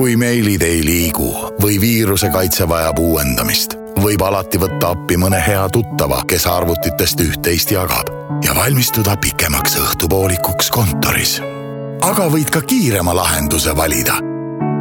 kui meilid ei liigu või viirusekaitse vajab uuendamist, võib alati võtta appi mõne hea tuttava, kes arvutitest üht-teist jagab ja valmistuda pikemaks õhtupoolikuks kontoris. aga võid ka kiirema lahenduse valida.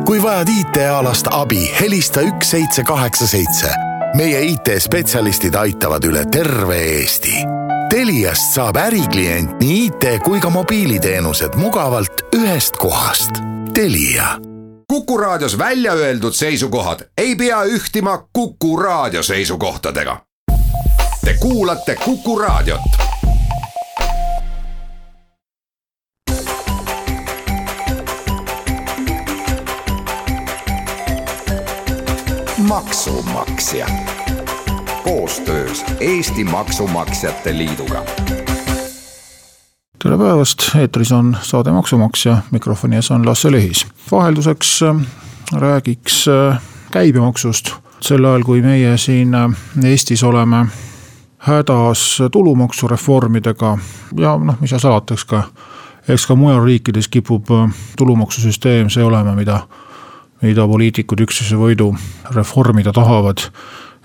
kui vajad IT-alast abi, helista üks seitse kaheksa seitse. meie IT-spetsialistid aitavad üle terve Eesti. Teliast saab äriklient nii IT kui ka mobiiliteenused mugavalt ühest kohast. Telia Kuku Raadios välja öeldud seisukohad ei pea ühtima Kuku Raadio seisukohtadega. Te kuulate Kuku Raadiot. maksumaksja koostöös Eesti Maksumaksjate Liiduga tere päevast, eetris on saade Maksumaksja, mikrofoni ees on Lasse Lehis. vahelduseks äh, räägiks äh, käibemaksust, sel ajal kui meie siin äh, Eestis oleme hädas tulumaksureformidega ja noh, mis seal salata, eks ka, eks ka mujal riikides kipub tulumaksusüsteem see olema, mida, mida poliitikud üksteise võidu reformida tahavad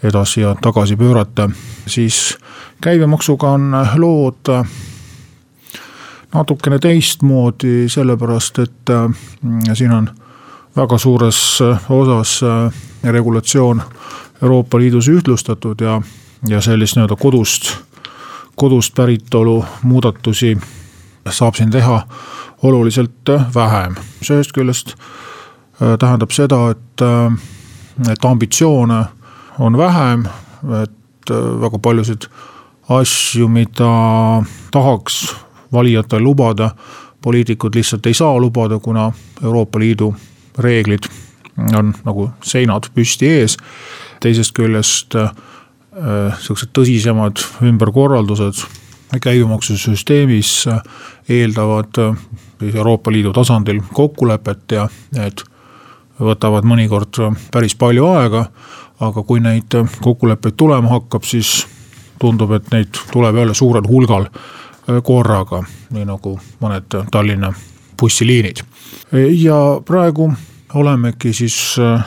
edasi ja tagasi pöörata, siis käibemaksuga on lood natukene teistmoodi, sellepärast et äh, siin on väga suures äh, osas äh, regulatsioon Euroopa Liidus ühtlustatud ja, ja sellist nii-öelda kodust, kodust päritolu muudatusi saab siin teha oluliselt vähem. see ühest küljest tähendab seda, et, et ambitsioone on vähem, et väga paljusid asju, mida tahaks valijatel lubada, poliitikud lihtsalt ei saa lubada, kuna Euroopa Liidu reeglid on nagu seinad püsti ees. teisest küljest äh, sihukesed tõsisemad ümberkorraldused käibemaksusüsteemis äh, eeldavad äh, Euroopa Liidu tasandil kokkulepet ja need võtavad mõnikord päris palju aega. aga kui neid kokkuleppeid tulema hakkab, siis tundub, et neid tuleb jälle suurel hulgal Äh, korraga, nii nagu mõned Tallinna bussiliinid. ja praegu olemegi siis äh,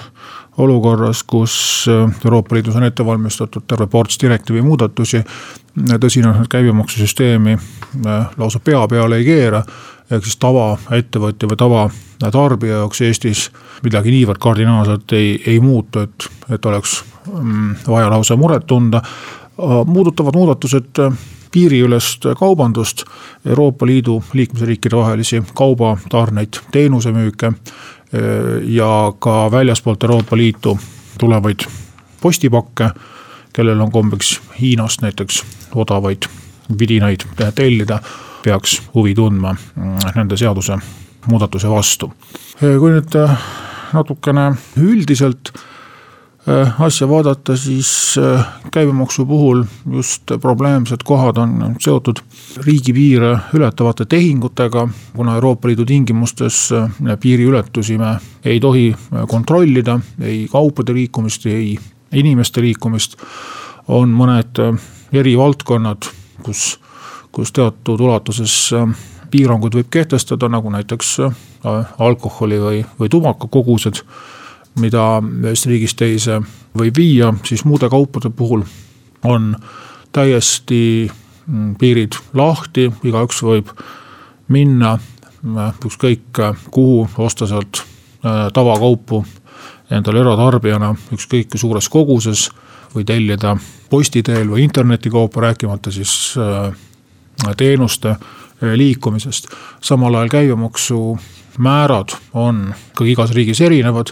olukorras, kus äh, Euroopa Liidus on ette valmistatud terve ports direktiivi muudatusi. tõsi, noh, käibemaksusüsteemi lausa pea peale ei keera. ehk siis tavaettevõtja või tavatarbija jaoks Eestis midagi niivõrd kardinaalselt ei, ei muutu, et, et oleks mm, vaja lausa muret tunda. muudutavad muudatused piiriülest kaubandust, Euroopa Liidu liikmesriikide vahelisi kaubatarneid, teenusemüüke ja ka väljaspoolt Euroopa Liitu tulevaid postipakke, kellel on kombeks Hiinast näiteks odavaid vidinaid tellida, peaks huvi tundma mm, nende seaduse muudatuse vastu. kui nüüd natukene üldiselt asja vaadata, siis äh, käibemaksu puhul just probleemsed kohad on seotud riigipiire ületavate tehingutega. kuna Euroopa Liidu tingimustes äh, piiriületusi me ei tohi kontrollida, ei kaupade liikumist, ei inimeste liikumist. on mõned erivaldkonnad, kus, kus teatud ulatuses piiranguid võib kehtestada, nagu näiteks alkoholi või, või tubakakogused mida ühest riigist teise võib viia, siis muude kaupade puhul on täiesti mm, piirid lahti, igaüks võib minna äh, ükskõik äh, kuhu, osta sealt äh, tavakaupu endale eratarbijana ükskõik kui suures koguses või tellida posti teel või internetikaupa, rääkimata siis teenuste liikumisest. samal ajal käibemaksu määrad on ikkagi igas riigis erinevad.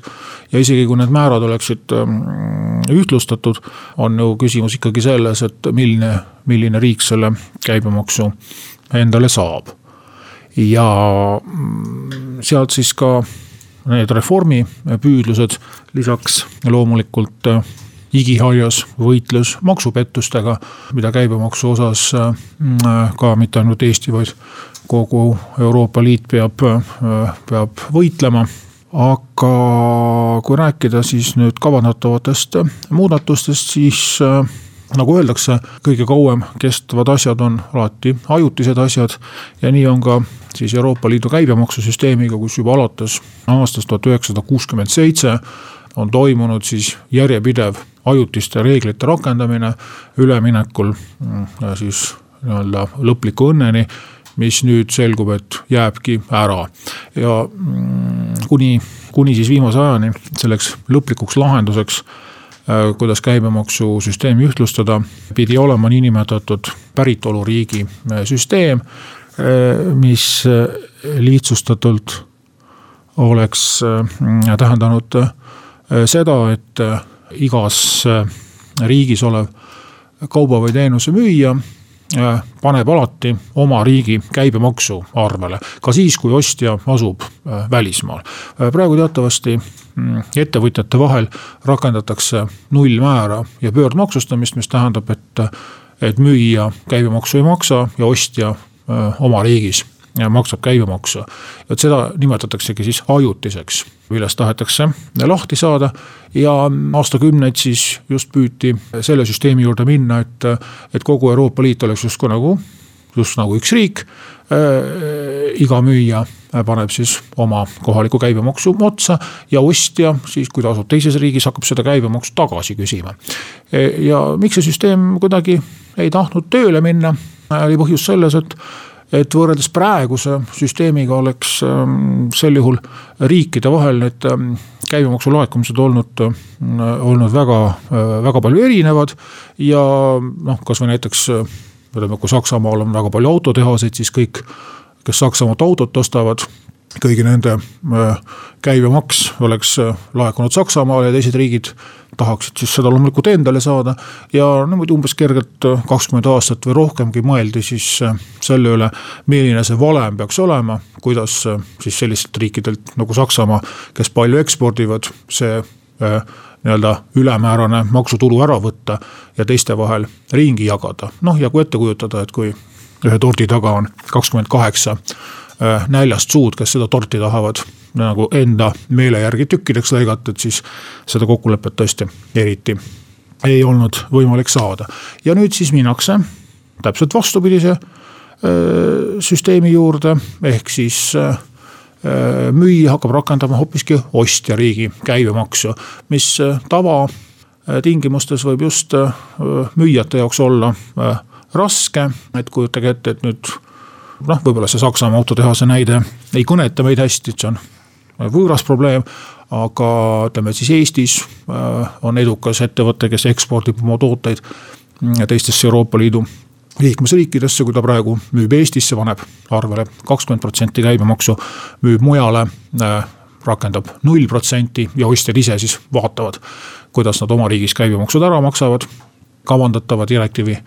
ja isegi kui need määrad oleksid ähm, ühtlustatud, on ju küsimus ikkagi selles, et milline, milline riik selle käibemaksu endale saab. ja mm, sealt siis ka need reformipüüdlused, lisaks loomulikult äh, igihaljas võitlus maksupettustega, mida käibemaksu osas äh, ka mitte ainult Eesti, vaid kogu Euroopa Liit peab, peab võitlema. Aga kui rääkida siis nüüd kavandatavatest muudatustest, siis nagu öeldakse, kõige kauem kestvad asjad on alati ajutised asjad ja nii on ka siis Euroopa Liidu käibemaksusüsteemiga, kus juba alates aastast tuhat üheksasada kuuskümmend seitse on toimunud siis järjepidev ajutiste reeglite rakendamine üleminekul siis nii-öelda lõpliku õnneni mis nüüd selgub, et jääbki ära. Ja mm, kuni, kuni siis viimase ajani selleks lõplikuks lahenduseks äh, kuidas käibemaksusüsteemi ühtlustada, pidi olema niinimetatud päritoluriigi äh, süsteem, äh, mis lihtsustatult oleks tähendanud seda, et igas riigis olev kauba või teenuse müüja Äh, paneb alati oma riigi käibemaksu arvele, ka siis, kui ostja asub äh, välismaal. Äh, praegu teatavasti mm, ettevõtjate vahel rakendatakse nullmäära ja pöördmaksustamist, mis tähendab, et, et müüja käibemaksu ei maksa ja ostja oma riigis maksab käibemaksu. vot seda nimetataksegi siis ajutiseks, millest tahetakse lahti saada ja aastakümneid siis just püüti selle süsteemi juurde minna, et, et kogu Euroopa Liit oleks justkui nagu, just nagu üks riik äh,. iga müüja paneb siis oma kohaliku käibemaksu otsa ja ostja siis, kui ta asub teises riigis, hakkab seda käibemaksu tagasi küsima. ja miks see süsteem kuidagi ei tahtnud tööle minna, oli põhjus selles, et et võrreldes praeguse süsteemiga oleks ähm, sel juhul riikide vahel need ähm, käibemaksu laekumised olnud, äh, olnud väga, äh, väga palju erinevad. ja noh, kasvõi näiteks ütleme, kui Saksamaal on väga palju autotehaseid, siis kõik, kes Saksamaalt autot ostavad kõigi nende äh, käibemaks oleks laekunud Saksamaale ja teised riigid tahaksid siis seda loomulikult endale saada. ja niimoodi umbes kergelt kakskümmend aastat või rohkemgi mõeldi siis äh, selle üle, milline see valem peaks olema, kuidas äh, siis sellistelt riikidelt nagu Saksamaa, kes palju ekspordivad, see äh, nii-öelda ülemäärane maksutulu ära võtta ja teiste vahel ringi jagada. noh, ja kui ette kujutada, et kui ühe tordi taga on kakskümmend kaheksa näljast suud, kes seda torti tahavad nagu enda meele järgi tükkideks lõigatud, siis seda kokkulepet tõesti eriti ei olnud võimalik saada. ja nüüd siis minnakse täpselt vastupidise süsteemi juurde, ehk siis müüja hakkab rakendama hoopiski ostja riigi käibemaksu, mis tavatingimustes võib just müüjate jaoks olla raske, et kujutage ette, et nüüd noh, võib-olla see Saksamaa autotehase näide ei kõneta meid hästi, et see on võõras probleem. aga ütleme siis Eestis äh, on edukas ettevõte, kes ekspordib oma tooteid mm, teistesse Euroopa Liidu liikmesriikidesse, kui ta praegu müüb Eestisse, paneb arvele kakskümmend protsenti käibemaksu, müüb mujale äh, rakendab null protsenti ja ostjad ise siis vaatavad, kuidas nad oma riigis käibemaksud ära maksavad. kavandatava direktiivi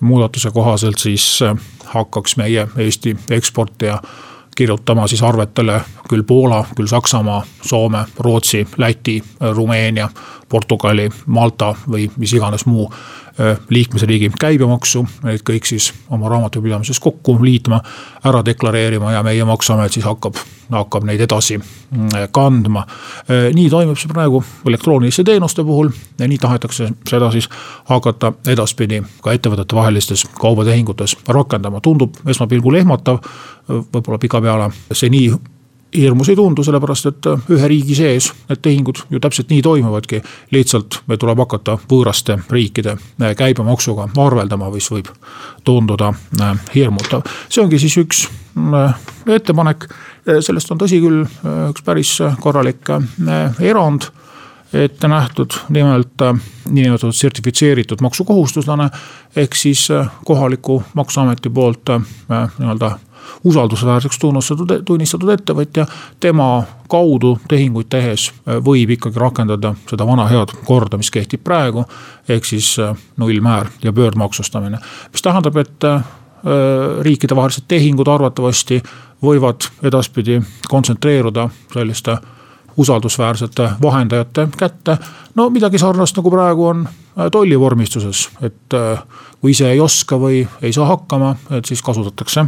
muudatuse kohaselt siis äh, hakkaks meie Eesti eksportija kirjutama siis arvetele küll Poola, küll Saksamaa, Soome, Rootsi, Läti, Rumeenia, Portugali, Malta või mis iganes muu liikmesriigi käibemaksu, need kõik siis oma raamatupidamises kokku liitma, ära deklareerima ja meie maksuamet siis hakkab, hakkab neid edasi mm, kandma. nii toimub see praegu elektrooniliste teenuste puhul ja nii tahetakse seda siis hakata edaspidi ka ettevõtete vahelistes kaubatehingutes rakendama, tundub esmapilgul ehmatav. võib-olla pikapeale see nii hirmus ei tundu, sellepärast et äh, ühe riigi sees need tehingud ju täpselt nii toimuvadki. lihtsalt meil tuleb hakata võõraste riikide äh, käibemaksuga arveldama, mis võib tunduda äh, hirmutav. see ongi siis üks ettepanek, sellest on tõsi küll üks päris korralik erand ette nähtud nimelt niinimetatud sertifitseeritud maksukohustuslane ehk siis kohaliku maksuameti poolt nii-öelda usaldusväärseks tunnustatud, tunnistatud ettevõtja, tema kaudu tehinguid tehes äh, võib ikkagi rakendada seda vana head korda, mis kehtib praegu. ehk siis äh, nullmäär ja pöördmaksustamine, mis tähendab, et äh, riikidevahelised tehingud arvatavasti võivad edaspidi kontsentreeruda selliste usaldusväärsete vahendajate kätte. no midagi sarnast, nagu praegu on tollivormistuses, et kui ise ei oska või ei saa hakkama, et siis kasutatakse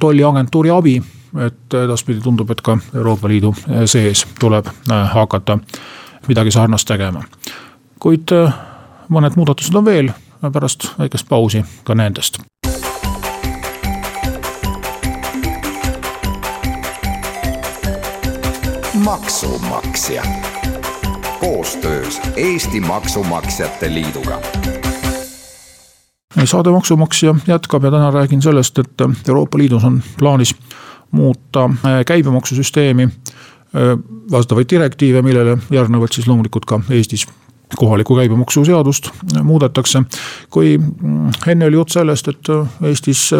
tolliagentuuri abi. et edaspidi tundub, et ka Euroopa Liidu sees tuleb äh, hakata midagi sarnast tegema. kuid äh, mõned muudatused on veel pärast väikest pausi ka nendest. maksumaksja koostöös Eesti Maksumaksjate Liiduga saade Maksumaksja jätkab ja täna räägin sellest, et Euroopa Liidus on plaanis muuta äh, käibemaksusüsteemi, äh, vastavaid direktiive, millele järgnevalt siis loomulikult ka Eestis kohalikku käibemaksuseadust äh, muudetakse. kui mm, enne oli jutt sellest, et Eestis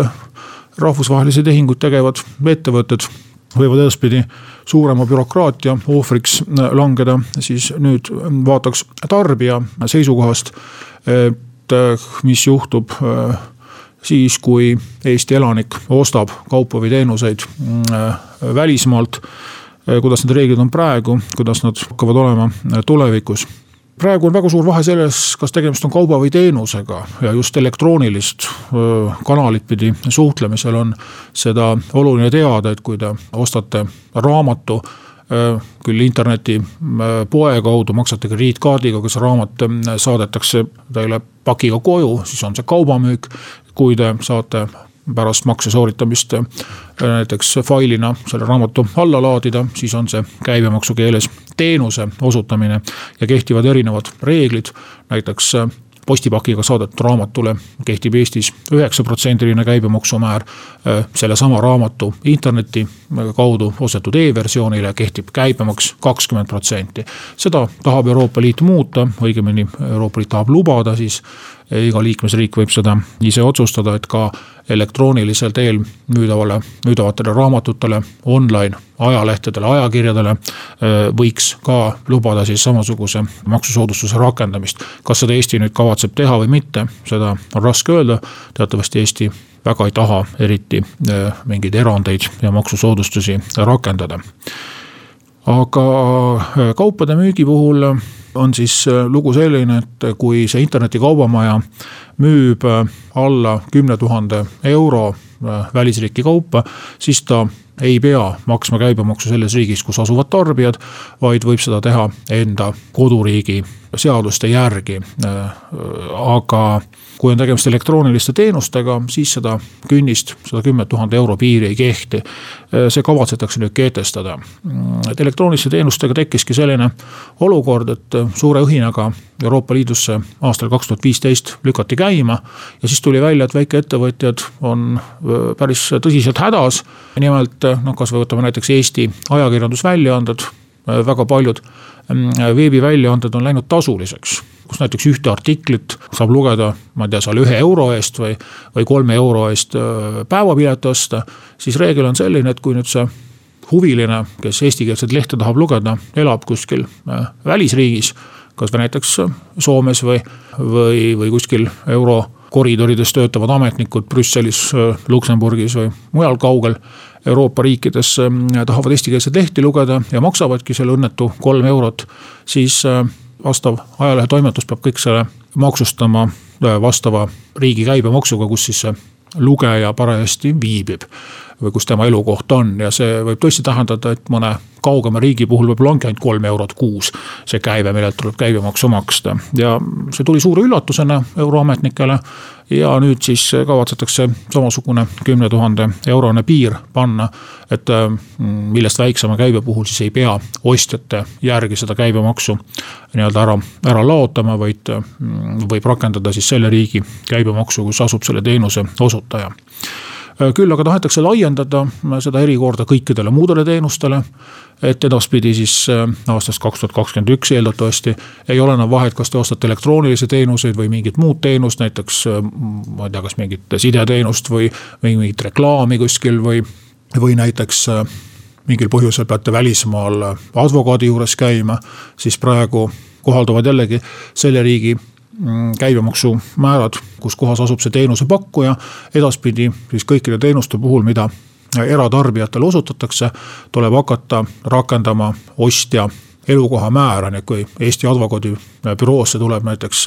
rahvusvahelisi tehinguid tegevad ettevõtted võivad edaspidi suurema bürokraatia ohvriks langeda, siis nüüd vaataks tarbija seisukohast, et mis juhtub siis, kui Eesti elanik ostab kaupa või teenuseid mm, välismaalt. kuidas need reeglid on praegu, kuidas nad hakkavad olema tulevikus praegu on väga suur vahe selles, kas tegemist on kauba või teenusega ja just elektroonilist kanalit pidi suhtlemisel on seda oluline teada, et kui te ostate raamatu küll internetipoe kaudu, maksate krediitkaardiga, kas raamat saadetakse teile pakiga koju, siis on see kaubamüük kui te saate pärast makse sooritamist äh, näiteks failina selle raamatu alla laadida, siis on see käibemaksu keeles teenuse osutamine ja kehtivad erinevad reeglid, näiteks äh, postipakiga saadetud raamatule kehtib Eestis üheksaprotsendiline käibemaksumäär. Äh, sellesama raamatu interneti kaudu ostetud e-versioonile kehtib käibemaks kakskümmend protsenti. seda tahab Euroopa Liit muuta, õigemini Euroopa Liit tahab lubada siis iga liikmesriik võib seda ise otsustada, et ka elektroonilisel teel müüdavale, müüdavatele raamatutele, online ajalehtedele, ajakirjadele võiks ka lubada siis samasuguse maksusoodustuse rakendamist. kas seda Eesti nüüd kavatseb teha või mitte, seda on raske öelda, teatavasti Eesti väga ei taha eriti mingeid erandeid ja maksusoodustusi rakendada aga kaupade müügi puhul on siis äh, lugu selline, et kui see internetikaubamaja müüb äh, alla kümne tuhande euro äh, välisriiki kaupa, siis ta ei pea maksma käibemaksu selles riigis, kus asuvad tarbijad, vaid võib seda teha enda koduriigi seaduste järgi. aga kui on tegemist elektrooniliste teenustega, siis seda künnist, seda kümmet tuhande euro piiri ei kehti. see kavatsetakse nüüd kehtestada. et elektrooniliste teenustega tekkiski selline olukord, et suure õhinaga Euroopa Liidusse aastal kaks tuhat viisteist lükati käima. ja siis tuli välja, et väikeettevõtjad on päris tõsiselt hädas. nimelt noh, kasvõi võtame näiteks Eesti ajakirjandusväljaanded, väga paljud veebiväljaanded on läinud tasuliseks kus näiteks ühte artiklit saab lugeda, ma ei tea, seal ühe euro eest või, või kolme euro eest päevapilet osta. siis reegel on selline, et kui nüüd see huviline, kes eestikeelset lehte tahab lugeda, elab kuskil välisriigis, kasvõi näiteks Soomes või, või, või kuskil euro koridorides töötavad ametnikud Brüsselis, Luksemburgis või mujal kaugel Euroopa riikides tahavad eestikeelset lehti lugeda ja maksavadki selle õnnetu kolm eurot, siis vastav ajalehetoimetus peab kõik selle maksustama äh, vastava riigi käibemaksuga, kus siis see lugeja parajasti viibib. või kus tema elukoht on ja see võib tõesti tähendada, et mõne kaugema riigi puhul võib-olla ongi ainult kolm eurot kuus. see käive, millelt tuleb käibemaksu maksta ja see tuli suure üllatusena euroametnikele ja nüüd siis kavatsetakse samasugune kümne tuhande eurone piir panna. et mm, millest väiksema käibe puhul siis ei pea ostjate järgi seda käibemaksu nii-öelda ära, ära laotama, vaid mm, võib rakendada siis selle riigi käibemaksu, kus asub selle teenuse osutaja küll aga tahetakse laiendada seda erikorda kõikidele muudele teenustele et edaspidi siis äh, aastast kaks tuhat kakskümmend üks eeldatavasti ei ole enam vahet, kas te ostate elektroonilisi teenuseid või mingit muud teenust, näiteks äh, ma ei tea, kas mingit sideteenust või, või mingit reklaami kuskil või, või näiteks äh, mingil põhjusel peate välismaal advokaadi juures käima, siis praegu kohalduvad jällegi selle riigi käibemaksumäärad, kus kohas asub see teenusepakkuja. edaspidi siis kõikide teenuste puhul, mida eratarbijatele osutatakse, tuleb hakata rakendama ostja elukoha määra, nii et kui Eesti advokaadibüroosse tuleb näiteks,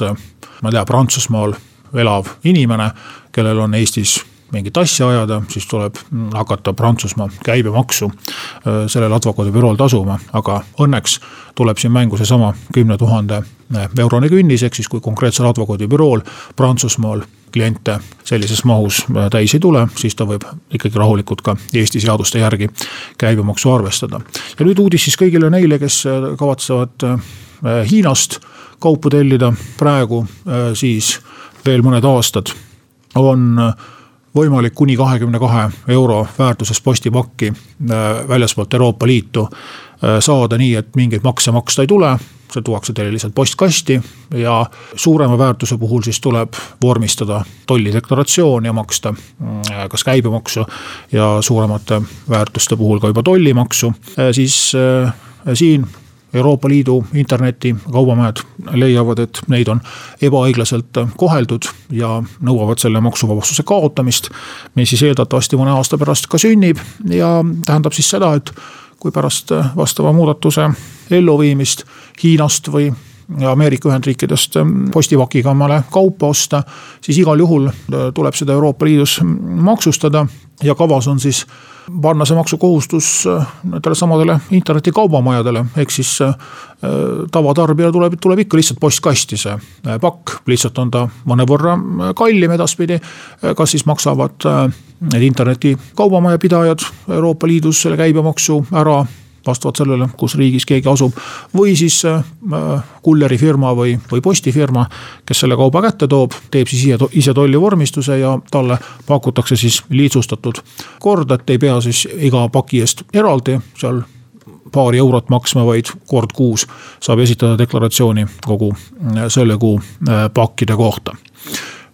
ma ei tea, Prantsusmaal elav inimene, kellel on Eestis mingit asja ajada, siis tuleb hakata Prantsusmaa käibemaksu äh, sellel advokaadibürool tasuma, aga õnneks tuleb siin mängu seesama kümne tuhande eurone künnis, ehk siis kui konkreetsel advokaadibürool Prantsusmaal kliente sellises mahus täis ei tule, siis ta võib ikkagi rahulikult ka Eesti seaduste järgi käibemaksu arvestada. ja nüüd uudis siis kõigile neile, kes kavatsevad Hiinast kaupu tellida, praegu siis veel mõned aastad on võimalik kuni kahekümne kahe euro väärtuses postipakki äh, väljaspoolt Euroopa Liitu äh, saada nii, et mingeid makse maksta ei tule. See tuuakse teile lihtsalt postkasti ja suurema väärtuse puhul siis tuleb vormistada tollideklaratsioon ja maksta äh, kas käibemaksu ja suuremate väärtuste puhul ka juba tollimaksu, siis siin Euroopa Liidu interneti kaubamajad leiavad, et neid on ebaõiglaselt koheldud ja nõuavad selle maksuvabastuse kaotamist. mis siis eeldatavasti mõne aasta pärast ka sünnib ja tähendab siis seda, et kui pärast vastava muudatuse elluviimist Hiinast või Ameerika Ühendriikidest postipakiga omale kaupa osta, siis igal juhul tuleb seda Euroopa Liidus maksustada ja kavas on siis panna see maksukohustus äh, nendele samadele internetikaubamajadele, ehk siis äh, tavatarbijale tuleb, tuleb ikka lihtsalt postkasti see äh, pakk, lihtsalt on ta mõnevõrra kallim edaspidi. kas siis maksavad need internetikaubamajapidajad Euroopa Liidus selle käibemaksu ära vastavalt sellele, kus riigis keegi asub. või siis äh, kullerifirma või, või postifirma, kes selle kauba kätte toob, teeb siis ise, ise tollivormistuse ja talle pakutakse siis lihtsustatud kord, et ei pea siis iga paki eest eraldi seal paari eurot maksma, vaid kord kuus saab esitada deklaratsiooni kogu äh, selle kuu äh, pakkide kohta.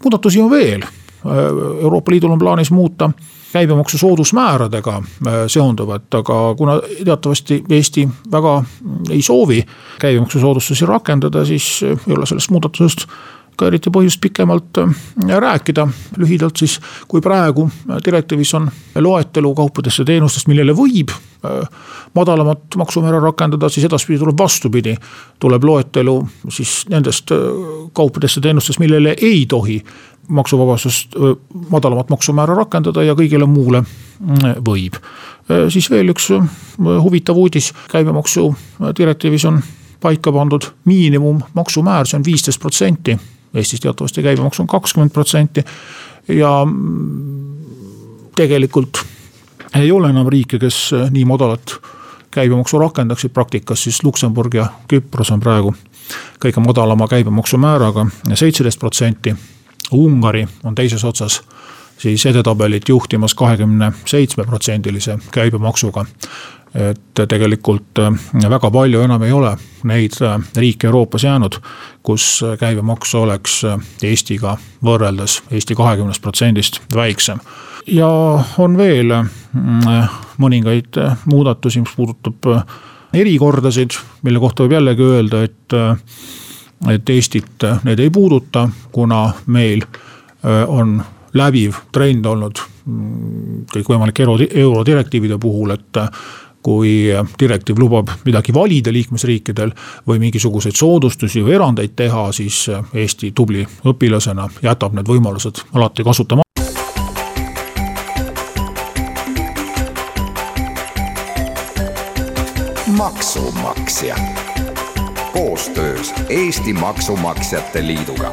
muudatusi on veel, Euroopa Liidul on plaanis muuta käibemaksu soodusmääradega äh, seonduvat, aga kuna teatavasti Eesti väga ei soovi käibemaksusoodustusi rakendada, siis ei ole sellest muudatusest ka eriti põhjust pikemalt äh, rääkida. lühidalt siis, kui praegu direktiivis on loetelu kaupadest ja teenustest, millele võib äh, madalamat maksumäära rakendada, siis edaspidi tuleb vastupidi. tuleb loetelu siis nendest kaupadest ja teenustest, millele ei tohi maksuvabastust, madalamat maksumäära rakendada ja kõigele muule mm, võib. siis veel üks huvitav uudis, käibemaksu direktiivis on paika pandud miinimummaksumäär, see on viisteist protsenti. Eestis teatavasti käibemaks on kakskümmend protsenti ja tegelikult ei ole enam riike, kes nii madalat käibemaksu rakendaksid. Praktikas, siis Luksemburg ja Küpros on praegu kõige madalama käibemaksumääraga, seitseteist protsenti. Ungari on teises otsas siis edetabelit juhtimas kahekümne seitsme protsendilise käibemaksuga. et tegelikult äh, väga palju enam ei ole neid äh, riike Euroopas jäänud, kus käibemaks oleks äh, Eestiga võrreldes Eesti kahekümnest protsendist väiksem. ja on veel mõningaid muudatusi, mis puudutab erikordasid, mille kohta võib jällegi öelda, et et Eestit need ei puuduta, kuna meil on läbiv trend olnud mm, kõikvõimalike euro, eurodirektiivide puhul, et kui direktiiv lubab midagi valida liikmesriikidel või mingisuguseid soodustusi või erandeid teha, siis Eesti tubli õpilasena jätab need võimalused alati kasutamata. maksumaksja koostöös Eesti Maksumaksjate Liiduga